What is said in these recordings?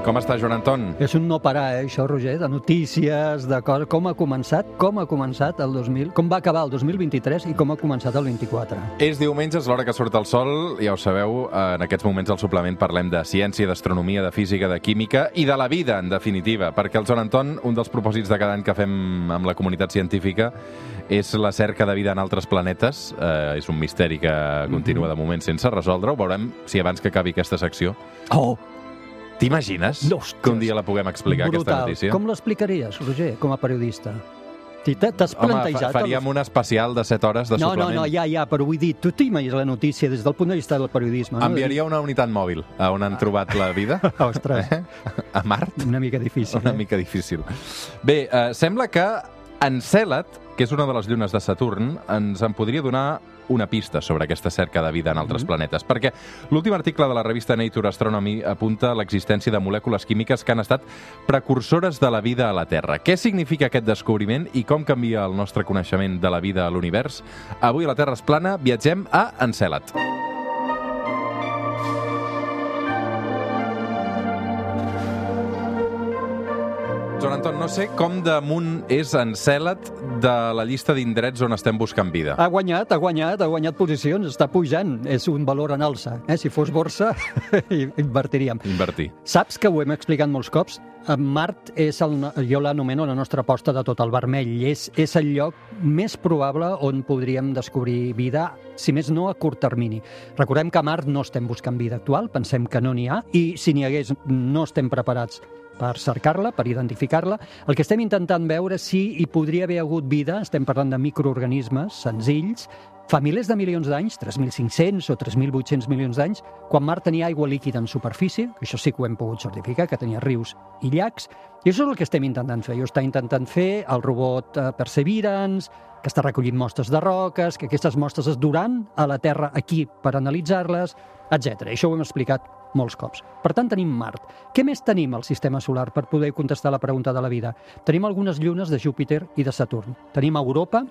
Com està, Joan Anton? És un no parar, eh, això, Roger, de notícies, de coses, com ha començat, com ha començat el 2000, com va acabar el 2023 i com ha començat el 24. És diumenge, és l'hora que surt el sol, ja ho sabeu, en aquests moments al suplement parlem de ciència, d'astronomia, de física, de química i de la vida, en definitiva, perquè el Joan Anton, un dels propòsits de cada any que fem amb la comunitat científica és la cerca de vida en altres planetes. Eh, és un misteri que continua de moment sense resoldre. Ho veurem si abans que acabi aquesta secció. Oh, T'imagines Ostres. que un dia la puguem explicar, aquesta brutal. notícia? Com l'explicaries, Roger, com a periodista? T'has Home, plantejat... fa- faríem un especial de 7 hores de no, no, suplement. no, ja, ja, però vull dir, tu t'imagines la notícia des del punt de vista del periodisme. no? Enviaria una unitat mòbil a on han trobat la vida. Ostres, Eh? A Mart? una mica difícil. Una eh? mica difícil. Bé, eh, sembla que Encèlad, que és una de les llunes de Saturn, ens en podria donar una pista sobre aquesta cerca de vida en altres planetes, perquè l'últim article de la revista Nature Astronomy apunta a l'existència de molècules químiques que han estat precursores de la vida a la Terra. Què significa aquest descobriment i com canvia el nostre coneixement de la vida a l'univers? Avui a la Terra es plana viatgem a Encèlad. Joan Anton, no sé com damunt és Encèlad de la llista d'indrets on estem buscant vida. Ha guanyat, ha guanyat, ha guanyat posicions, està pujant, és un valor en alça. Eh? Si fos borsa, invertiríem. Invertir. Saps que ho hem explicat molts cops? En Mart és el, jo l'anomeno la nostra aposta de tot el vermell. És, és el lloc més probable on podríem descobrir vida, si més no a curt termini. Recordem que a Mart no estem buscant vida actual, pensem que no n'hi ha, i si n'hi hagués no estem preparats per cercar-la, per identificar-la. El que estem intentant veure si hi podria haver hagut vida, estem parlant de microorganismes senzills, fa milers de milions d'anys, 3.500 o 3.800 milions d'anys, quan Mart tenia aigua líquida en superfície, que això sí que ho hem pogut certificar, que tenia rius i llacs, i això és el que estem intentant fer. Jo està intentant fer el robot eh, Perseverance, que està recollint mostres de roques, que aquestes mostres es duran a la Terra aquí per analitzar-les, etc. Això ho hem explicat molts cops. Per tant, tenim Mart. Què més tenim al sistema solar per poder contestar la pregunta de la vida? Tenim algunes llunes de Júpiter i de Saturn. Tenim Europa,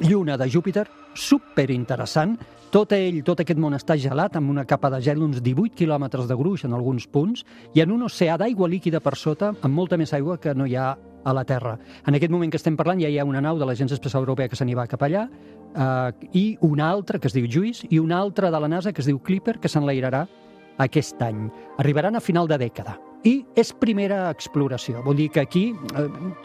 lluna de Júpiter, superinteressant. Tot ell, tot aquest món està gelat, amb una capa de gel d'uns 18 quilòmetres de gruix en alguns punts, i en un oceà d'aigua líquida per sota, amb molta més aigua que no hi ha a la Terra. En aquest moment que estem parlant ja hi ha una nau de l'Agència Espacial Europea que se n'hi va cap allà, eh, i una altra que es diu JUICE, i una altra de la NASA que es diu Clipper, que s'enlairarà aquest any. Arribaran a final de dècada. I és primera exploració, vol dir que aquí eh,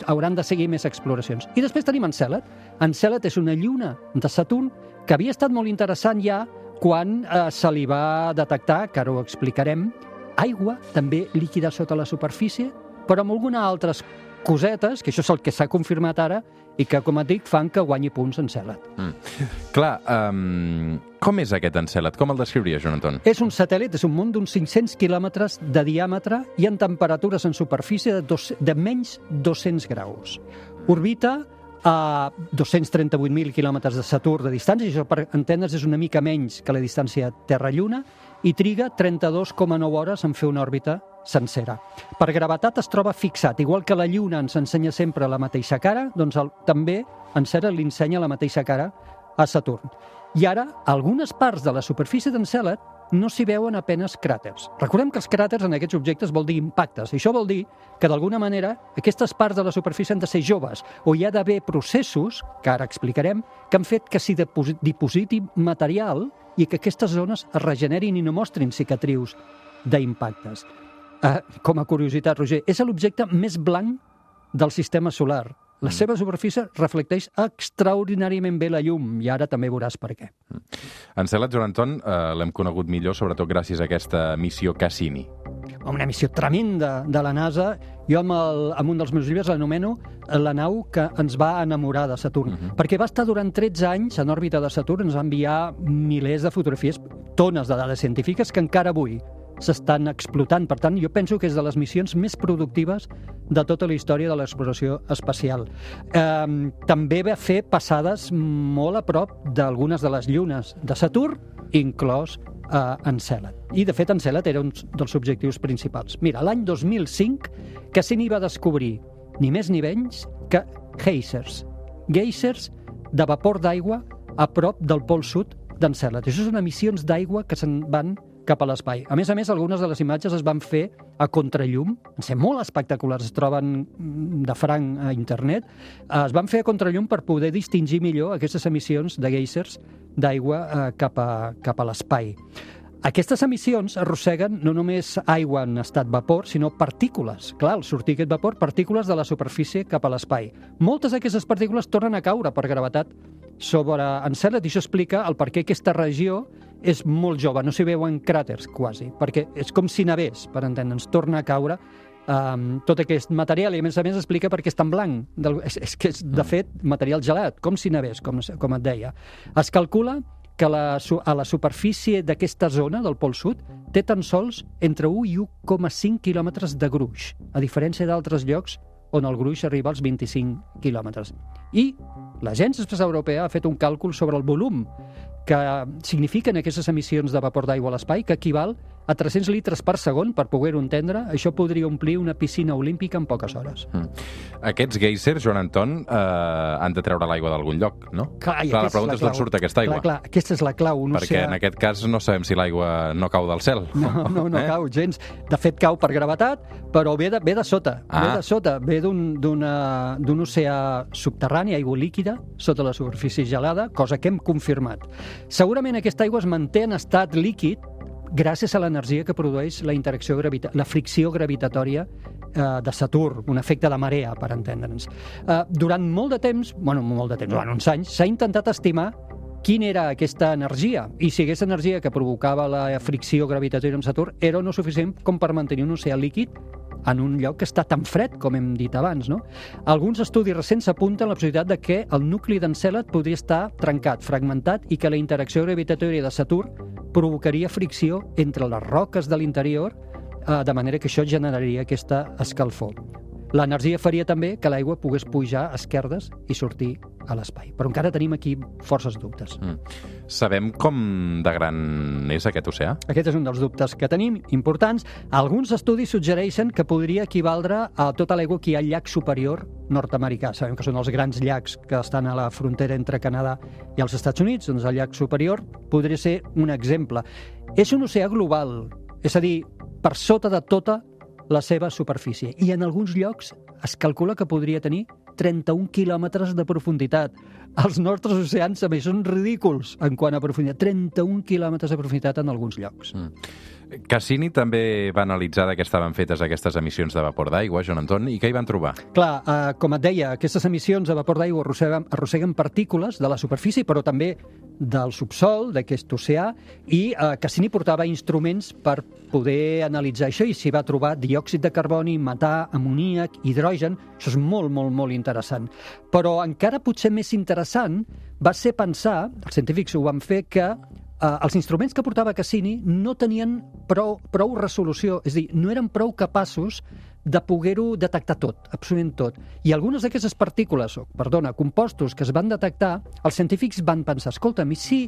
hauran de seguir més exploracions. I després tenim Encèlad. Encèlad és una lluna de Saturn que havia estat molt interessant ja quan eh, se li va detectar, que ara ho explicarem, aigua també líquida sota la superfície, però amb algunes altres cosetes, que això és el que s'ha confirmat ara, i que, com et dic, fan que guanyi punts Encèlad. Clar, um, com és aquest Encèlad? Com el descriuria, Joan Anton? És un satèl·lit, és un món d'uns 500 quilòmetres de diàmetre i en temperatures en superfície de, dos, de menys 200 graus. Orbita a 238.000 quilòmetres de Saturn de distància, això per entendre's és una mica menys que la distància Terra-Lluna, i triga 32,9 hores en fer una òrbita sencera. Per gravetat es troba fixat, igual que la Lluna ens ensenya sempre la mateixa cara, doncs el, també Encèlad li ensenya la mateixa cara a Saturn. I ara, algunes parts de la superfície d'Encèlad no s'hi veuen apenes cràters. Recordem que els cràters en aquests objectes vol dir impactes, i això vol dir que d'alguna manera aquestes parts de la superfície han de ser joves, o hi ha d'haver processos, que ara explicarem, que han fet que s'hi dipositi material i que aquestes zones es regenerin i no mostrin cicatrius d'impactes. Eh, com a curiositat, Roger, és l'objecte més blanc del sistema solar. La seva superfície reflecteix extraordinàriament bé la llum, i ara també veuràs per què. Encèlad, Joan Anton, eh, l'hem conegut millor, sobretot gràcies a aquesta missió Cassini. Una missió tremenda de la NASA. Jo amb, el, amb un dels meus llibres l'anomeno la nau que ens va enamorar de Saturn, uh -huh. perquè va estar durant 13 anys en òrbita de Saturn, ens va enviar milers de fotografies, tones de dades científiques que encara avui s'estan explotant. Per tant, jo penso que és de les missions més productives de tota la història de l'exploració espacial. Eh, també va fer passades molt a prop d'algunes de les llunes de Saturn, inclòs eh, Encèlad. I, de fet, Encèlad era un dels objectius principals. Mira, l'any 2005, Cassini va descobrir ni més ni menys que geysers. Geysers de vapor d'aigua a prop del pol sud d'Encèlad. Això són emissions d'aigua que se'n van cap a l'espai. A més a més, algunes de les imatges es van fer a contrallum, van ser molt espectaculars, es troben mm, de franc a internet, Eh, es van fer a contrallum per poder distingir millor aquestes emissions de geysers d'aigua eh, cap a, cap a l'espai. Aquestes emissions arrosseguen no només aigua en estat vapor, sinó partícules. Clar, al sortir aquest vapor, partícules de la superfície cap a l'espai. Moltes d'aquestes partícules tornen a caure per gravetat sobre Encèlad i això explica el per què aquesta regió és molt jove, no s'hi veuen cràters quasi, perquè és com si nevés, per entendre'ns, torna a caure um, tot aquest material i a més a més explica per què és tan blanc. Del, és, és que és, de fet, material gelat, com si nevés, com, com et deia. Es calcula que la, a la superfície d'aquesta zona del Pol Sud té tan sols entre 1 i 1,5 quilòmetres de gruix, a diferència d'altres llocs on el gruix arriba als 25 quilòmetres. I l'Agència Espacial Europea ha fet un càlcul sobre el volum que signifiquen aquestes emissions de vapor d'aigua a l'espai, que equival a 300 litres per segon, per poder-ho entendre, això podria omplir una piscina olímpica en poques hores. Mm. Aquests geysers, Joan Anton, eh, han de treure l'aigua d'algun lloc, no? Clar, clar la aquesta és pregunta és d'on surt aquesta aigua. Clar, clar, aquesta és la clau. Un Perquè oceà... en aquest cas no sabem si l'aigua no cau del cel. No, no, no Eh? cau gens. De fet, cau per gravetat, però ve de, ve de sota. Ah. Ve de sota. Ve d'un oceà subterrani, aigua líquida, sota la superfície gelada, cosa que hem confirmat. Segurament aquesta aigua es manté en estat líquid gràcies a l'energia que produeix la interacció gravita la fricció gravitatòria eh, de Saturn, un efecte de marea, per entendre'ns. Eh, durant molt de temps, bueno, molt de temps, durant uns anys, s'ha intentat estimar quina era aquesta energia i si aquesta energia que provocava la fricció gravitatòria amb Saturn era no suficient com per mantenir un oceà líquid en un lloc que està tan fred, com hem dit abans. No? Alguns estudis recents apunten la possibilitat de que el nucli d'Encèlad podria estar trencat, fragmentat, i que la interacció gravitatòria de Saturn provocaria fricció entre les roques de l'interior, eh, de manera que això generaria aquesta escalfor. L'energia faria també que l'aigua pogués pujar a esquerdes i sortir a l'espai. Però encara tenim aquí forces dubtes. Mm. Sabem com de gran és aquest oceà? Aquest és un dels dubtes que tenim, importants. Alguns estudis suggereixen que podria equivaldre a tota l'aigua que hi ha al llac superior nord-americà. Sabem que són els grans llacs que estan a la frontera entre Canadà i els Estats Units, doncs el llac superior podria ser un exemple. És un oceà global, és a dir, per sota de tota la seva superfície. I en alguns llocs es calcula que podria tenir 31 quilòmetres de profunditat. Els nostres oceans també són ridículs en quant a profunditat. 31 quilòmetres de profunditat en alguns llocs. Cassini també va analitzar de què estaven fetes aquestes emissions de vapor d'aigua, Joan Anton, i què hi van trobar? Clar, eh, com et deia, aquestes emissions de vapor d'aigua arrosseguen, arrosseguen partícules de la superfície, però també del subsol, d'aquest oceà, i eh, Cassini portava instruments per poder analitzar això i s'hi va trobar diòxid de carboni, metà, amoníac, hidrogen... Això és molt, molt, molt interessant. Però encara potser més interessant va ser pensar, els científics ho van fer, que eh, els instruments que portava Cassini no tenien prou, prou resolució, és a dir, no eren prou capaços de poder-ho detectar tot, absolutament tot. I algunes d'aquestes partícules, o, perdona, compostos que es van detectar, els científics van pensar, escolta'm, i si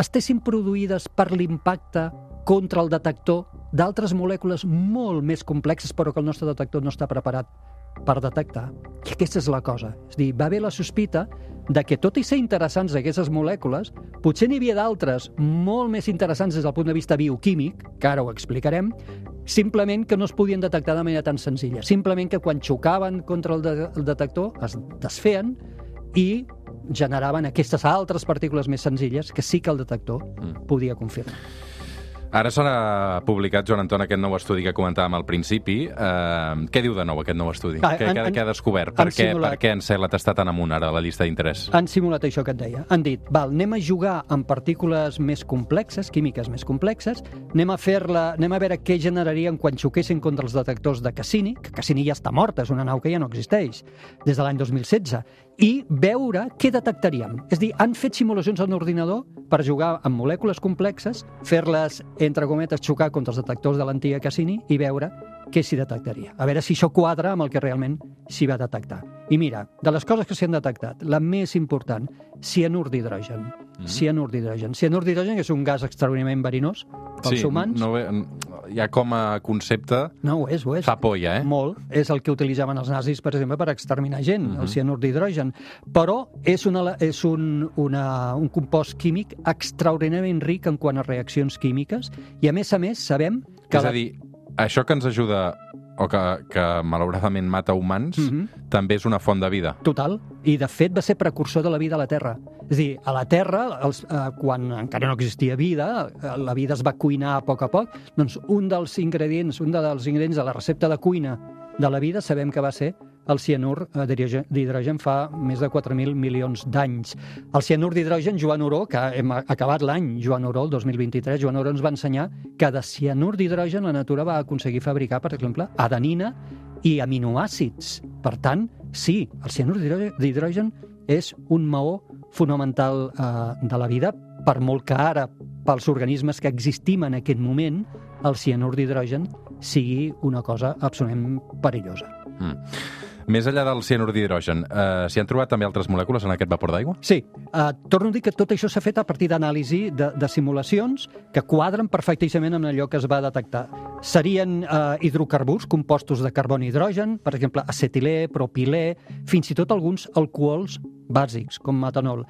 estessin produïdes per l'impacte contra el detector d'altres molècules molt més complexes, però que el nostre detector no està preparat per detectar. I aquesta és la cosa. És dir, va haver la sospita de que, tot i ser interessants aquestes molècules, potser n'hi havia d'altres molt més interessants des del punt de vista bioquímic, que ara ho explicarem, simplement que no es podien detectar de manera tan senzilla. Simplement que quan xocaven contra el, de el detector es desfeien i generaven aquestes altres partícules més senzilles que sí que el detector Mm. podia confirmar. Ara s'ha publicat, Joan Anton, aquest nou estudi que comentàvem al principi. Uh, què diu de nou aquest nou estudi? Ah, què, han- què, què ha descobert? Per què, simulat- per què Encelat està tan amunt ara a la llista d'interès? Han simulat això que et deia. Han dit, val, anem a jugar amb partícules més complexes, químiques més complexes, anem a fer-la, anem a veure què generarien quan xoquessin contra els detectors de Cassini, que Cassini ja està morta, és una nau que ja no existeix, des de l'any 2016. i veure què detectaríem. És dir, han fet simulacions en ordinador per jugar amb molècules complexes, fer-les, entre cometes, xocar contra els detectors de l'antiga Cassini i veure què s'hi detectaria. A veure si això quadra amb el que realment s'hi va detectar. I mira, de les coses que s'hi han detectat, la més important, cianur d'hidrogen. Mm. Cianur d'hidrogen. Cianur d'hidrogen és un gas extraordinàriament verinós pels sí, humans. No, ve- ja com a concepte no ho és, ho és. fa polla, eh? Molt. És el que utilitzaven els nazis, per exemple, per exterminar gent, Mhm. el cianur d'hidrogen. Però és, una, és un, una, un compost químic extraordinàriament ric en quant a reaccions químiques i, a més a més, sabem que... És a dir, això que ens ajuda o que, que malauradament mata humans, Mhm. també és una font de vida. Total. I, de fet, va ser precursor de la vida a la Terra. És a dir, a la Terra, els, eh, quan encara no existia vida, eh, la vida es va cuinar a poc a poc, doncs un dels ingredients, un dels ingredients de la recepta de cuina de la vida sabem que va ser el cianur eh, d'hidrogen- fa més de 4.000 milions d'anys. El cianur d'hidrogen, Joan Oró, que hem acabat l'any, Joan Oró, el 2023, Joan Oró ens va ensenyar que de cianur d'hidrogen la natura va aconseguir fabricar, per exemple, adenina i aminoàcids. Per tant, sí, el cianur d'hidrogen és un maó fonamental eh, de la vida, per molt que ara, pels organismes que existim en aquest moment, el cianur d'hidrogen sigui una cosa absolutament perillosa. Mm. Més enllà del cianur d'hidrogen, eh, s'hi han trobat també altres molècules en aquest vapor d'aigua? Sí, eh, torno a dir que tot això s'ha fet a partir d'anàlisi de, de simulacions que quadren perfectíssimament amb allò que es va detectar. Serien eh, hidrocarburs, compostos de carboni i hidrogen, per exemple, acetilè, propilè, fins i tot alguns alcohols bàsics, com metanol.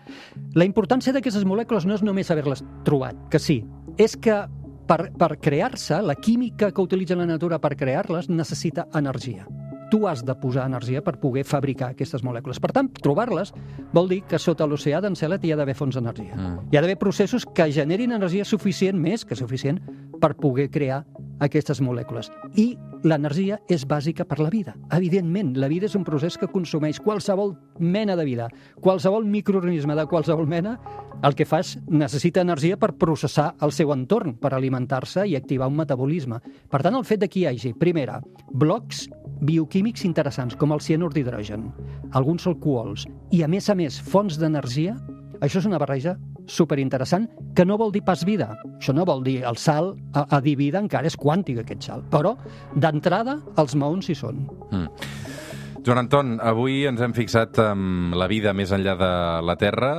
La importància d'aquestes molècules no és només haver-les trobat, que sí, és que per, per crear-se, la química que utilitza la natura per crear-les necessita energia tu has de posar energia per poder fabricar aquestes molècules. Per tant, trobar-les vol dir que sota l'oceà d'Encèlet hi ha d'haver fonts d'energia. Mm. Hi ha d'haver processos que generin energia suficient, més que suficient, per poder crear aquestes molècules. I l'energia és bàsica per la vida. Evidentment, la vida és un procés que consumeix qualsevol mena de vida. Qualsevol microorganisme de qualsevol mena el que fa és necessita energia per processar el seu entorn, per alimentar-se i activar un metabolisme. Per tant, el fet de que hi hagi, primera, blocs bioquímics interessants, com el cianur d'hidrogen, alguns alcohols, i a més a més fonts d'energia, això és una barreja superinteressant que no vol dir pas vida. Això no vol dir el salt a, a dir vida, encara és quàntic aquest salt. Però, d'entrada, els maons hi són. Mm. Joan Anton, avui ens hem fixat en la vida més enllà de la Terra.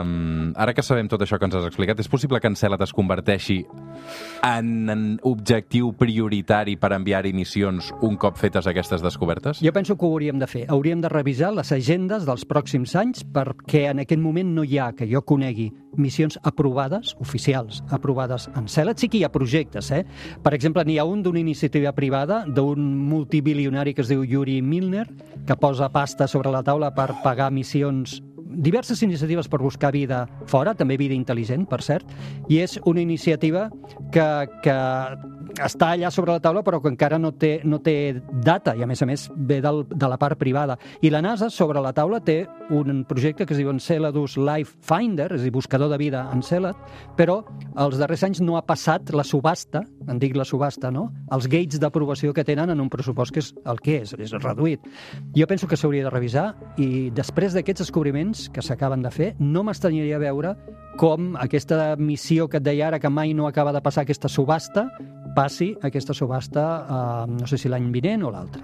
Um, ara que sabem tot això que ens has explicat, és possible que Encèlat es converteixi en, en objectiu prioritari per enviar-hi missions un cop fetes aquestes descobertes? Jo penso que ho hauríem de fer. Hauríem de revisar les agendes dels pròxims anys perquè en aquest moment no hi ha, que jo conegui, missions aprovades, oficials, aprovades en CELAT. Sí que hi ha projectes, eh? Per exemple, n'hi ha un d'una iniciativa privada d'un multibilionari que es diu Yuri Milner, que posa pasta sobre la taula per pagar missions. Diverses iniciatives per buscar vida fora, també vida intel·ligent, per cert, i és una iniciativa que, que està allà sobre la taula però que encara no té, no té data i a més a més ve del, de la part privada. I la NASA sobre la taula té un projecte que es diu Enceladus Life Finder, és a dir, buscador de vida Encelad, però els darrers anys no ha passat la subhasta, en dic la subhasta, no? els gates d'aprovació que tenen en un pressupost que és el que és, és reduït. Jo penso que s'hauria de revisar i després d'aquests descobriments que s'acaben de fer, no m'estranyaria veure com aquesta missió que et deia ara que mai no acaba de passar aquesta subhasta, passi aquesta subhasta, eh, no sé si l'any vinent o l'altre.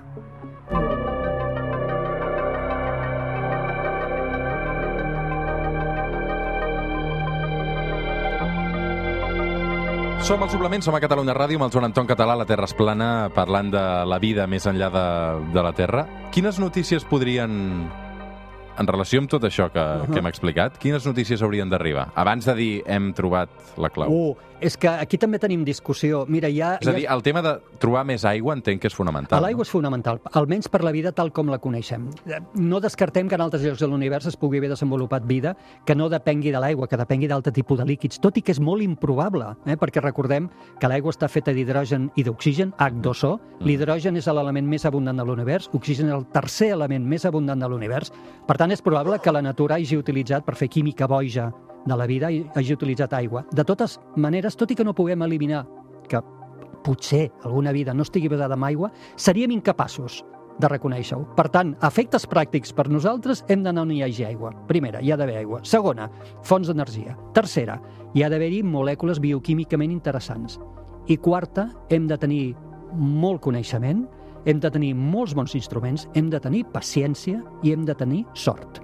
Som al Suplement, som a Catalunya Ràdio amb el Joan Anton Català, la Terra es plana, parlant de la vida més enllà de, de la Terra. Quines notícies podrien, en relació amb tot això que, uh -huh. que hem explicat, quines notícies haurien d'arribar? Abans de dir hem trobat la clau. Uh, és que aquí també tenim discussió. Mira, ja... és a dir, el tema de trobar més aigua entenc que és fonamental. L'aigua és fonamental, almenys per la vida tal com la coneixem. No descartem que en altres llocs de l'univers es pugui haver desenvolupat vida que no depengui de l'aigua, que depengui d'altre tipus de líquids, tot i que és molt improbable, eh? perquè recordem que l'aigua està feta d'hidrogen i d'oxigen, H2O. L'hidrogen és l'element més abundant de l'univers, oxigen és el tercer element més abundant de l'univers. Per tant, és probable que la natura hagi utilitzat per fer química boja de la vida i hagi utilitzat aigua. De totes maneres, tot i que no puguem eliminar que potser alguna vida no estigui basada en aigua, seríem incapaços de reconèixer-ho. Per tant, efectes pràctics per nosaltres hem d'anar on hi hagi aigua. Primera, hi ha d'haver aigua. Segona, fonts d'energia. Tercera, hi ha d'haver-hi molècules bioquímicament interessants. I quarta, hem de tenir molt coneixement, hem de tenir molts bons instruments, hem de tenir paciència i hem de tenir sort.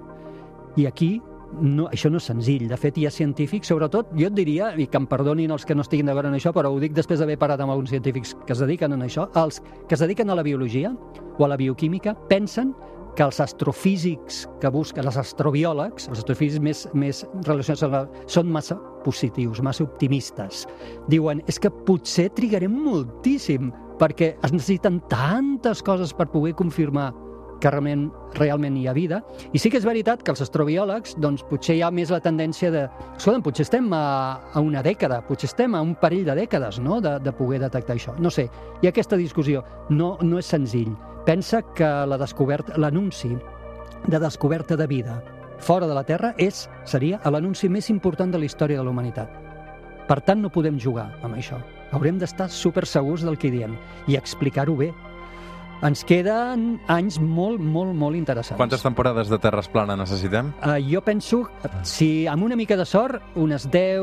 I aquí no, això no és senzill. De fet, hi ha científics, sobretot, jo et diria, i que em perdonin els que no estiguin d'acord en això, però ho dic després d'haver parat amb alguns científics que es dediquen a això, els que es dediquen a la biologia o a la bioquímica pensen que els astrofísics que busquen, els astrobiòlegs, els astrofísics més, més relacionats amb la, són massa positius, massa optimistes. Diuen, és que potser trigarem moltíssim perquè es necessiten tantes coses per poder confirmar que realment, realment hi ha vida. I sí que és veritat que els astrobiòlegs, doncs potser hi ha més la tendència de... Escolta, potser estem a, a una dècada, potser estem a un parell de dècades, no?, de, de poder detectar això. No sé, ha aquesta discussió. No, no és senzill. Pensa que la descoberta, l'anunci de descoberta de vida fora de la Terra és, seria l'anunci més important de la història de la humanitat. Per tant, no podem jugar amb això. Haurem d'estar super segurs del que diem i explicar-ho bé. Ens queden anys molt, molt, molt interessants. Quantes temporades de Terres Plana necessitem? Uh, jo penso, si amb una mica de sort, unes 10,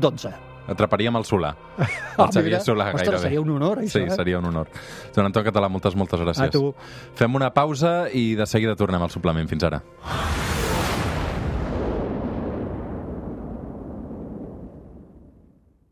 12. Atraparíem el Solà. El Ah, Xavier. Solà, Ostres, gairebé. seria un honor, això, Sí, eh? seria un honor. Joan Anton Català, moltes, moltes gràcies. A tu. Fem una pausa i de seguida tornem al suplement. Fins ara.